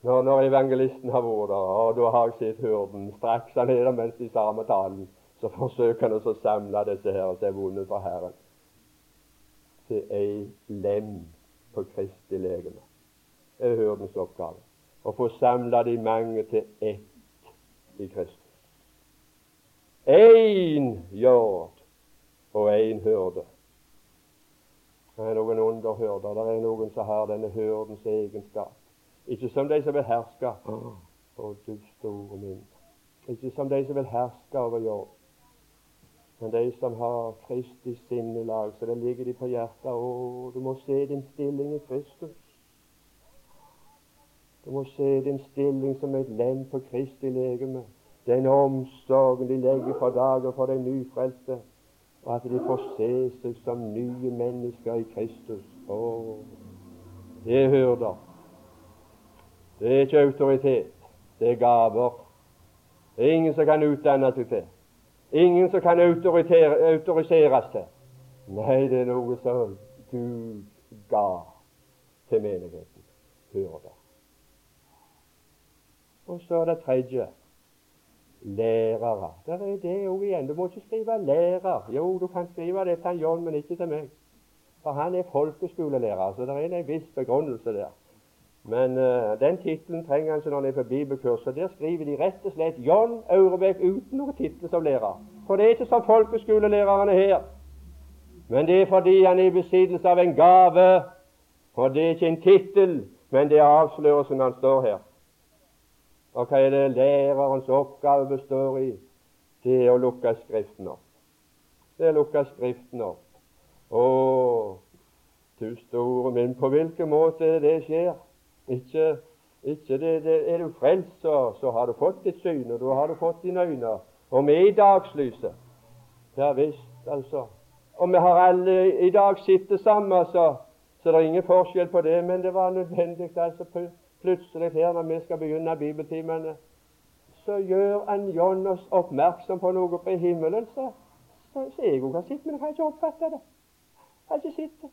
Når, når evangelisten har vært der, og da har jeg sett hurden straks han er der mens de samme talen, så forsøker han å samle disse her som er vunnet for Herren, til ei lem på Kristi legeme. Det er Hørdens oppgave. Å få samla de mange til ett i Kristus. Én jord og én hyrde. Det er noen underhyrder. Det er noen som har denne hyrdens egenskap. Ikke som de som vil herske. Å, du store min. Ikke som de som vil herske over jobb. Men de som har Kristi sinnelag, så det ligger de på hjertet. Å, du må se din stilling i Kristus. Du må se din stilling som et lem på Kristi legeme. Den omsorgen de legger for dagen for de nyfrelste og at de får se seg som nye mennesker i Kristus. Å, det er hyrder. Det er ikke autoritet, det er gaver. Det er ingen som kan utdanne seg til. Ingen som kan autoriseres til. Nei, det er noe som Gud ga til menigheten. Hyrder. Og så er det tredje lærere. Der er det òg igjen. Du må ikke skrive 'lærer'. Jo, du kan skrive det til John, men ikke til meg. For han er folkeskolelærer, så det er en viss begrunnelse der. Men uh, den tittelen trenger han ikke når han er på bibelkurs. Så der skriver de rett og slett John Aurebekk uten noen tittel som lærer. For det er ikke som folkeskolelærerne her. Men det er fordi han er i besittelse av en gave. Og det er ikke en tittel, men det er avslørelsen han står her. Og hva er det lærerens oppgave består i? Det er å lukke Skriften opp. Det er å lukke Skriften opp. Å, du store min, på hvilken måte det skjer? Ikke, ikke det, det, Er du frelst, så, så, har du fått ditt syn, og da har du fått dine øyne. Og vi er i dagslyset. Ja visst, altså. Og vi har alle i dag sittet samme, så, så det er ingen forskjell på det. Men det var nødvendig altså plutselig her når vi skal begynne bibeltimene, så gjør han John oss oppmerksom på noe på himmelen. Så, så, så jeg òg har sett, men jeg har ikke oppfatta det. Jeg har ikke sett det.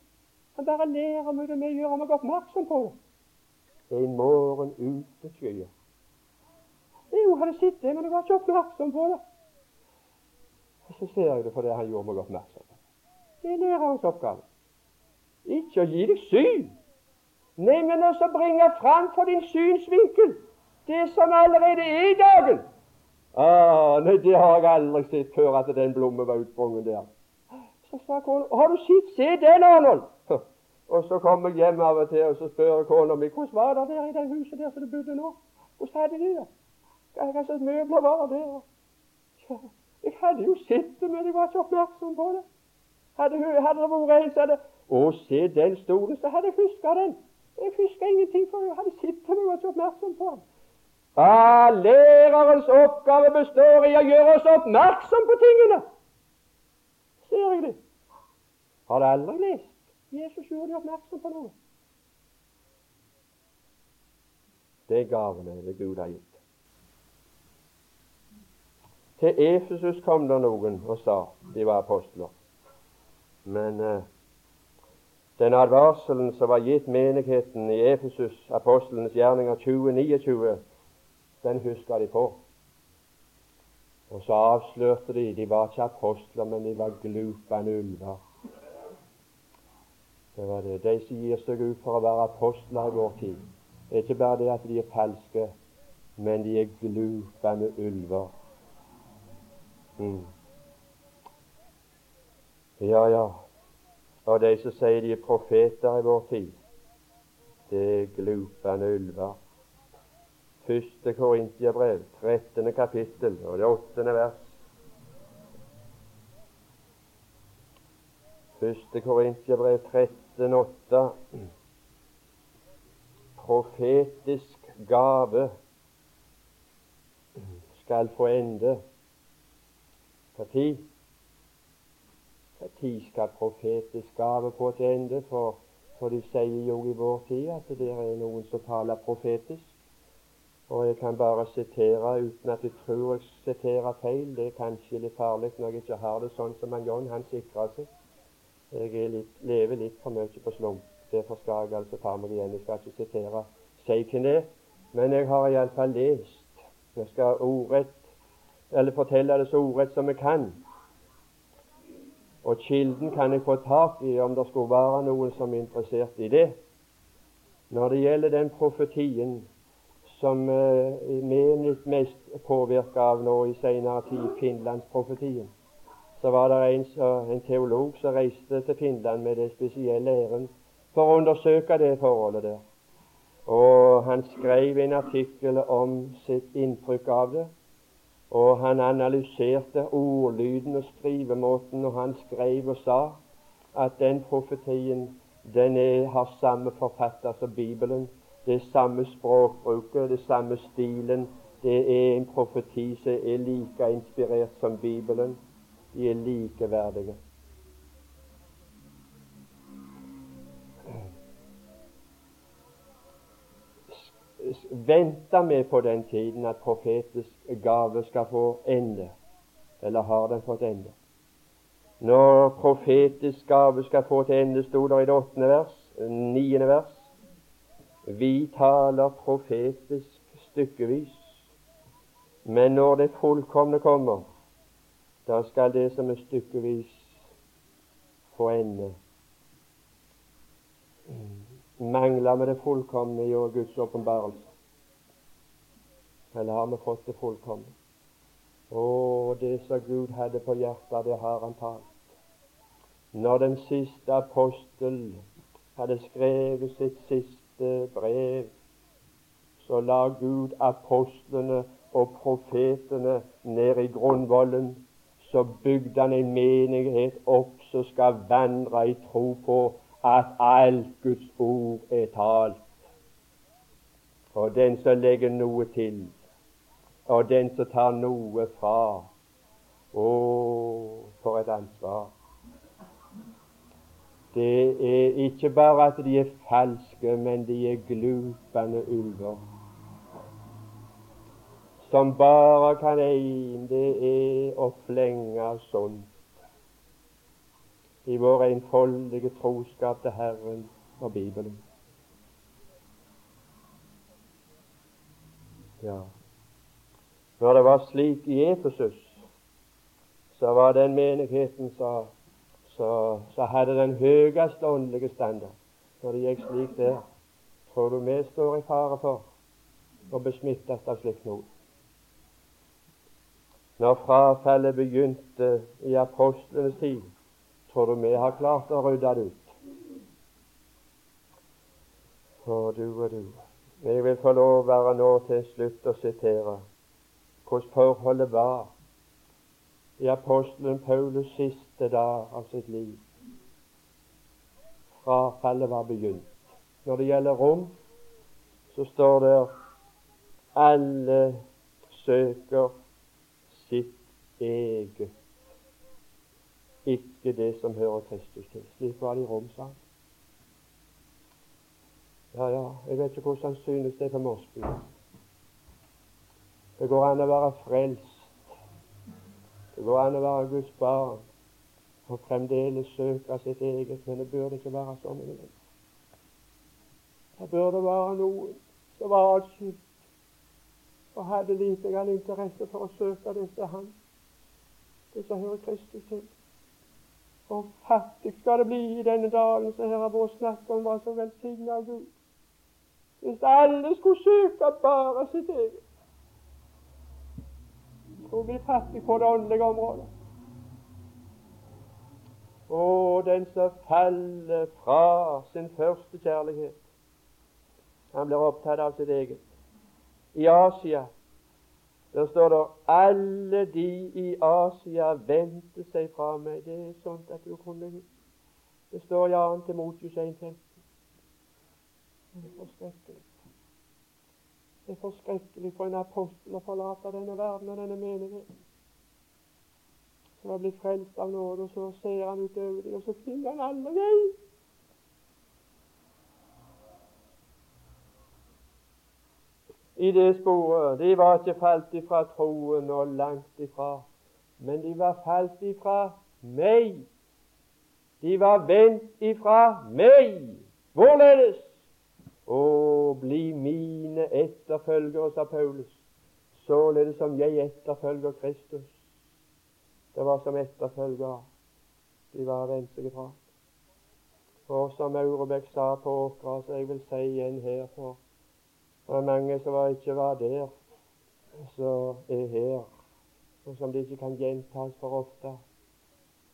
Han bare ler om det, vi gjør ham oppmerksom på det. En morgen uten skyer. Jeg hadde sett det, men jeg var ikke oppmerksom på det. Og så ser jeg det fordi han gjorde meg oppmerksom det. Er lærerens oppgave. Ikke å gi deg syn, Nei, men også bringe fram for din synsvinkel det som allerede er i dagen. Ah, nei, Det har jeg aldri sett før, at den blommen var utsprunget der. Så sa kona har du sett Se den, Arnold! Og så kom jeg hjem av og til og så spør kona mi hvordan var det der i det huset der som du bodde nå. Hvordan hadde de det? Hva slags møbler var det der? Jeg hadde jo sett det, men jeg var ikke oppmerksom på det. Hadde, hadde det vært en som hadde Å, se den stolen, så hadde jeg huska den. Jeg huska ingenting, for jeg hadde sittet og ikke oppmerksom på den. Ah, lærerens oppgave består i å gjøre oss oppmerksom på tingene. Ser jeg det? Har du aldri lest? Jesus gjorde dem oppmerksom på noe. Det er gavene det Gud har gitt. Til Efesus kom det noen og sa de var apostler. Men eh, den advarselen som var gitt menigheten i Efesus, apostlenes gjerninger 2029, den huska de på. Og så avslørte de de var ikke apostler, men de var glupende ulver. Det var det. De som gir seg ut for å være apostler i vår tid, det er ikke bare det at de er falske, men de er glupende ulver. Mm. Ja, ja. Og de som sier de er profeter i vår tid, det er glupende ulver. Første Korintiabrev, 13. kapittel og det åttende vers. Første Korintiabrev 13, 8. Profetisk gave skal få ende. Når skal profetisk gave på til ende? For, for de sier jo i vår tid at det er noen som taler profetisk. Og jeg kan bare sitere uten at jeg tror jeg siterer feil. Det er kanskje litt farlig når jeg ikke har det sånn som han John. Han sikrer seg. Jeg litt, lever litt for mye på slump. Derfor skal jeg altså ta meg igjen. Jeg skal ikke sitere seg til det men jeg har iallfall lest. Jeg skal ordrett, eller fortelle det så ordrett som jeg kan. Og kilden kan jeg få tak i om det skulle være noen som er interessert i det. Når det gjelder den profetien som vi er litt mest påvirka av nå i senere tid, Finlandsprofetien, så var det en, en teolog som reiste til Finland med det spesielle æren for å undersøke det forholdet der. Og han skrev en artikkel om sitt inntrykk av det. Og han analyserte ordlyden og skrivemåten, og han skrev og sa at den profetien den er, har samme forfatter som Bibelen. Det er samme språkbruket, det samme stilen. Det er en profeti som er like inspirert som Bibelen. De er likeverdige. Venter vi på den tiden at profetisk gave skal få ende, eller har den fått ende? Når profetisk gave skal få til ende, sto det i det åttende vers, niende vers. Vi taler profetisk stykkevis, men når det fullkomne kommer, da skal det som er stykkevis, få ende. Mangler vi det fullkomne i Guds åpenbarelse? Eller har vi fått det fullkomne? Å, det som Gud hadde på hjertet, det har Han talt. Når den siste apostel hadde skrevet sitt siste brev, så la Gud apostlene og profetene ned i grunnvollen. Så bygde han en menighet opp som skal vandre i tro på at alt Guds ord er talt. Og den som legger noe til, og den som tar noe fra Å, for et ansvar! det er ikke bare at de er falske, men de er glupende ulver. Som bare kan én, det er å flenge sånt i vår enfoldige troskap til Herren og Bibelen. Ja. Når det var slik i Efesus, så var den menigheten som hadde den høyeste åndelige standard. Når det gikk slik der, tror du vi står i fare for å besmittes av slikt noe? Når frafallet begynte i apostlenes tid, tror du vi har klart å rydde det ut? Å, du og du. Jeg vil få lov å være nå til slutt å sitere hvordan forholdet var i apostelen Paulus siste dag av sitt liv. Frafallet var begynt. Når det gjelder rom, så står det alle søker sitt eget, ikke det som hører Kristus til. Slik var det i Rom, sa han. Ja, ja, jeg vet ikke hvordan han synes det er på Mosby. Det går an å være frelst det går an å være Guds barn og fremdeles søke sitt eget, men det burde ikke være sånn. Det burde være noen som var atskilt og hadde lite grann interesse for å søke det som han, det som hører Kristus til. Og fattig skal det bli i denne dalen som her har vært snakk om, hva som velsignet av Gud. Hvis alle skulle søke bare sitt eget og bli fattig på det åndelige området. Og den som faller fra sin første kjærlighet, han blir opptatt av sitt eget. I Asia der står det alle de i Asia vendte seg fra meg. Det er sånt at du kunne Det står i 2. Timotius 1,15. Det er forskrekkelig. Det er forskrekkelig for en apostel å forlate denne verden og denne menigheten. Som har blitt frelst av nåde, og så ser han utover dem, og så finner han alle vei. I det sporet. De var ikke falt ifra troen og langt ifra, men de var falt ifra meg. De var vendt ifra meg. Hvorledes? Å, bli mine etterfølgere, sa Paulus, således som jeg etterfølger Kristus. Det var som etterfølgere de var vendt seg ifra. For som Aurebekk sa på Åkra, så jeg vil si igjen her er mange som ikke var der, som er her, og som det ikke kan gjentas for ofte.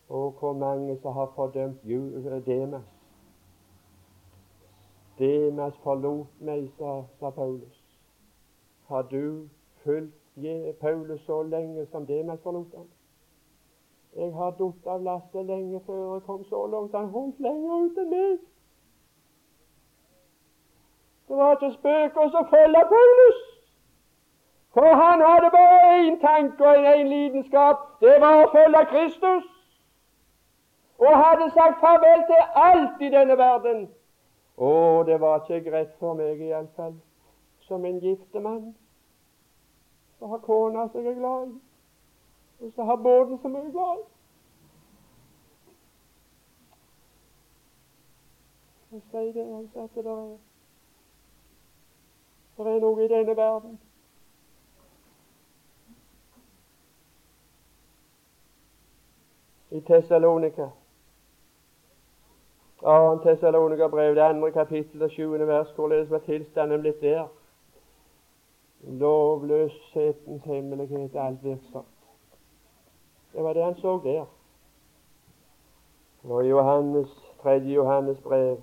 Og hvor mange som har fordømt Demas Demas forlot meg, sa, sa Paulus. Har du fulgt Paulus så lenge som Demas forlot ham? Jeg har datt av lasset lenge før jeg kom så langt. Han holdt lenger ut enn meg. Det var til spøkelse å følge Paulus. For han hadde bare én tanke og én lidenskap. Det var å følge Kristus. Og hadde sagt farvel til alt i denne verden. Å, det var ikke greit for meg iallfall, som en giftemann, så har kona er glad og så har båten som jeg glad i. Jeg sier det altså at det er, det er noe i denne verden i Tessalonika. Annet Tessalonika-brev, det andre kapittel og sjuende vers, hvorledes var tilstanden blitt der? Lovløshetens hemmelighet er alt virksomt. Det var det han så der. Og i Johannes, tredje Johannes brev,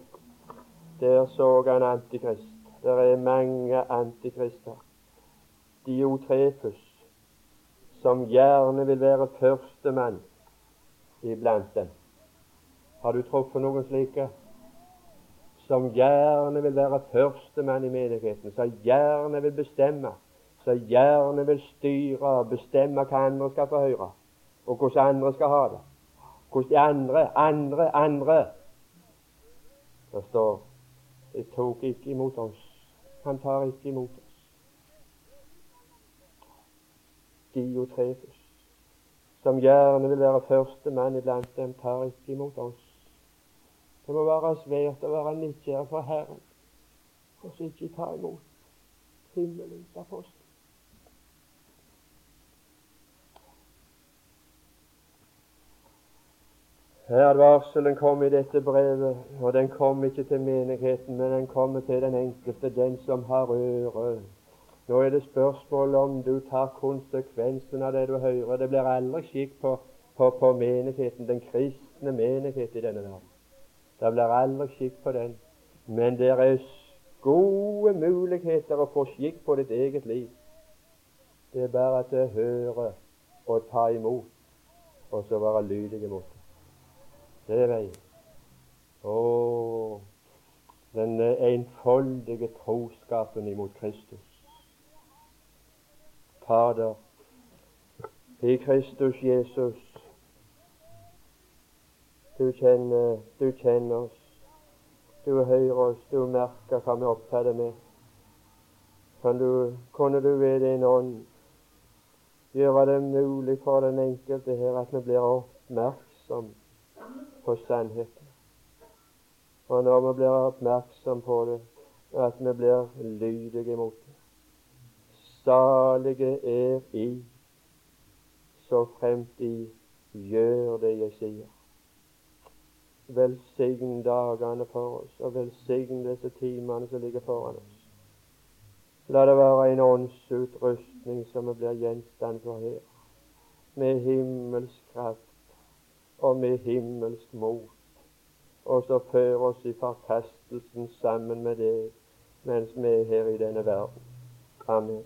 der så han Antikrist. Det er mange antikrister. Diotrefus, som gjerne vil være førstemann iblant dem. Har du truffet noen slike som gjerne vil være førstemann i menigheten, som gjerne vil bestemme, som gjerne vil styre og bestemme hva andre skal få høre, og hvordan andre skal ha det? Hvordan de andre, andre, andre Det står de tok ikke imot oss. Han tar ikke imot oss. Diotrefus som gjerne vil være første mann iblant dem, tar ikke imot oss. Det må være svært å være nidkjær for Herren og så ikke ta imot himmelens apostel. Advarselen kom i dette brevet, og den kom ikke til menigheten, men den kommer til den enkelte, den som har øre nå er det spørsmål om du tar konsekvensen av det du hører. Det blir aldri skikk på, på, på menigheten, den kristne menighet i denne verden. Det blir aldri skikk på den. Men det er gode muligheter å få skikk på ditt eget liv. Det er bare at det hører og ta imot, og så være lydig mot det. Er veien. Å, den enfoldige troskapen imot Kristus. Fader, i Kristus Jesus. Du kjenner, du kjenner oss. Du hører oss, du merker hva vi er med. Kan du, kunne du ved din ånd gjøre det mulig for den enkelte her at vi blir oppmerksom på sannheten. Og når vi blir oppmerksom på det, at vi blir lydige mot det. Salige er I, så fremt i gjør det jeg sier. Velsign dagene for oss, og velsign disse timene som ligger foran oss. La det være en åndsutrustning som vi blir gjenstand for her, med himmelsk kraft og med himmelsk mot, og så fører oss i forkastelsen sammen med deg mens vi er her i denne verden. Amen.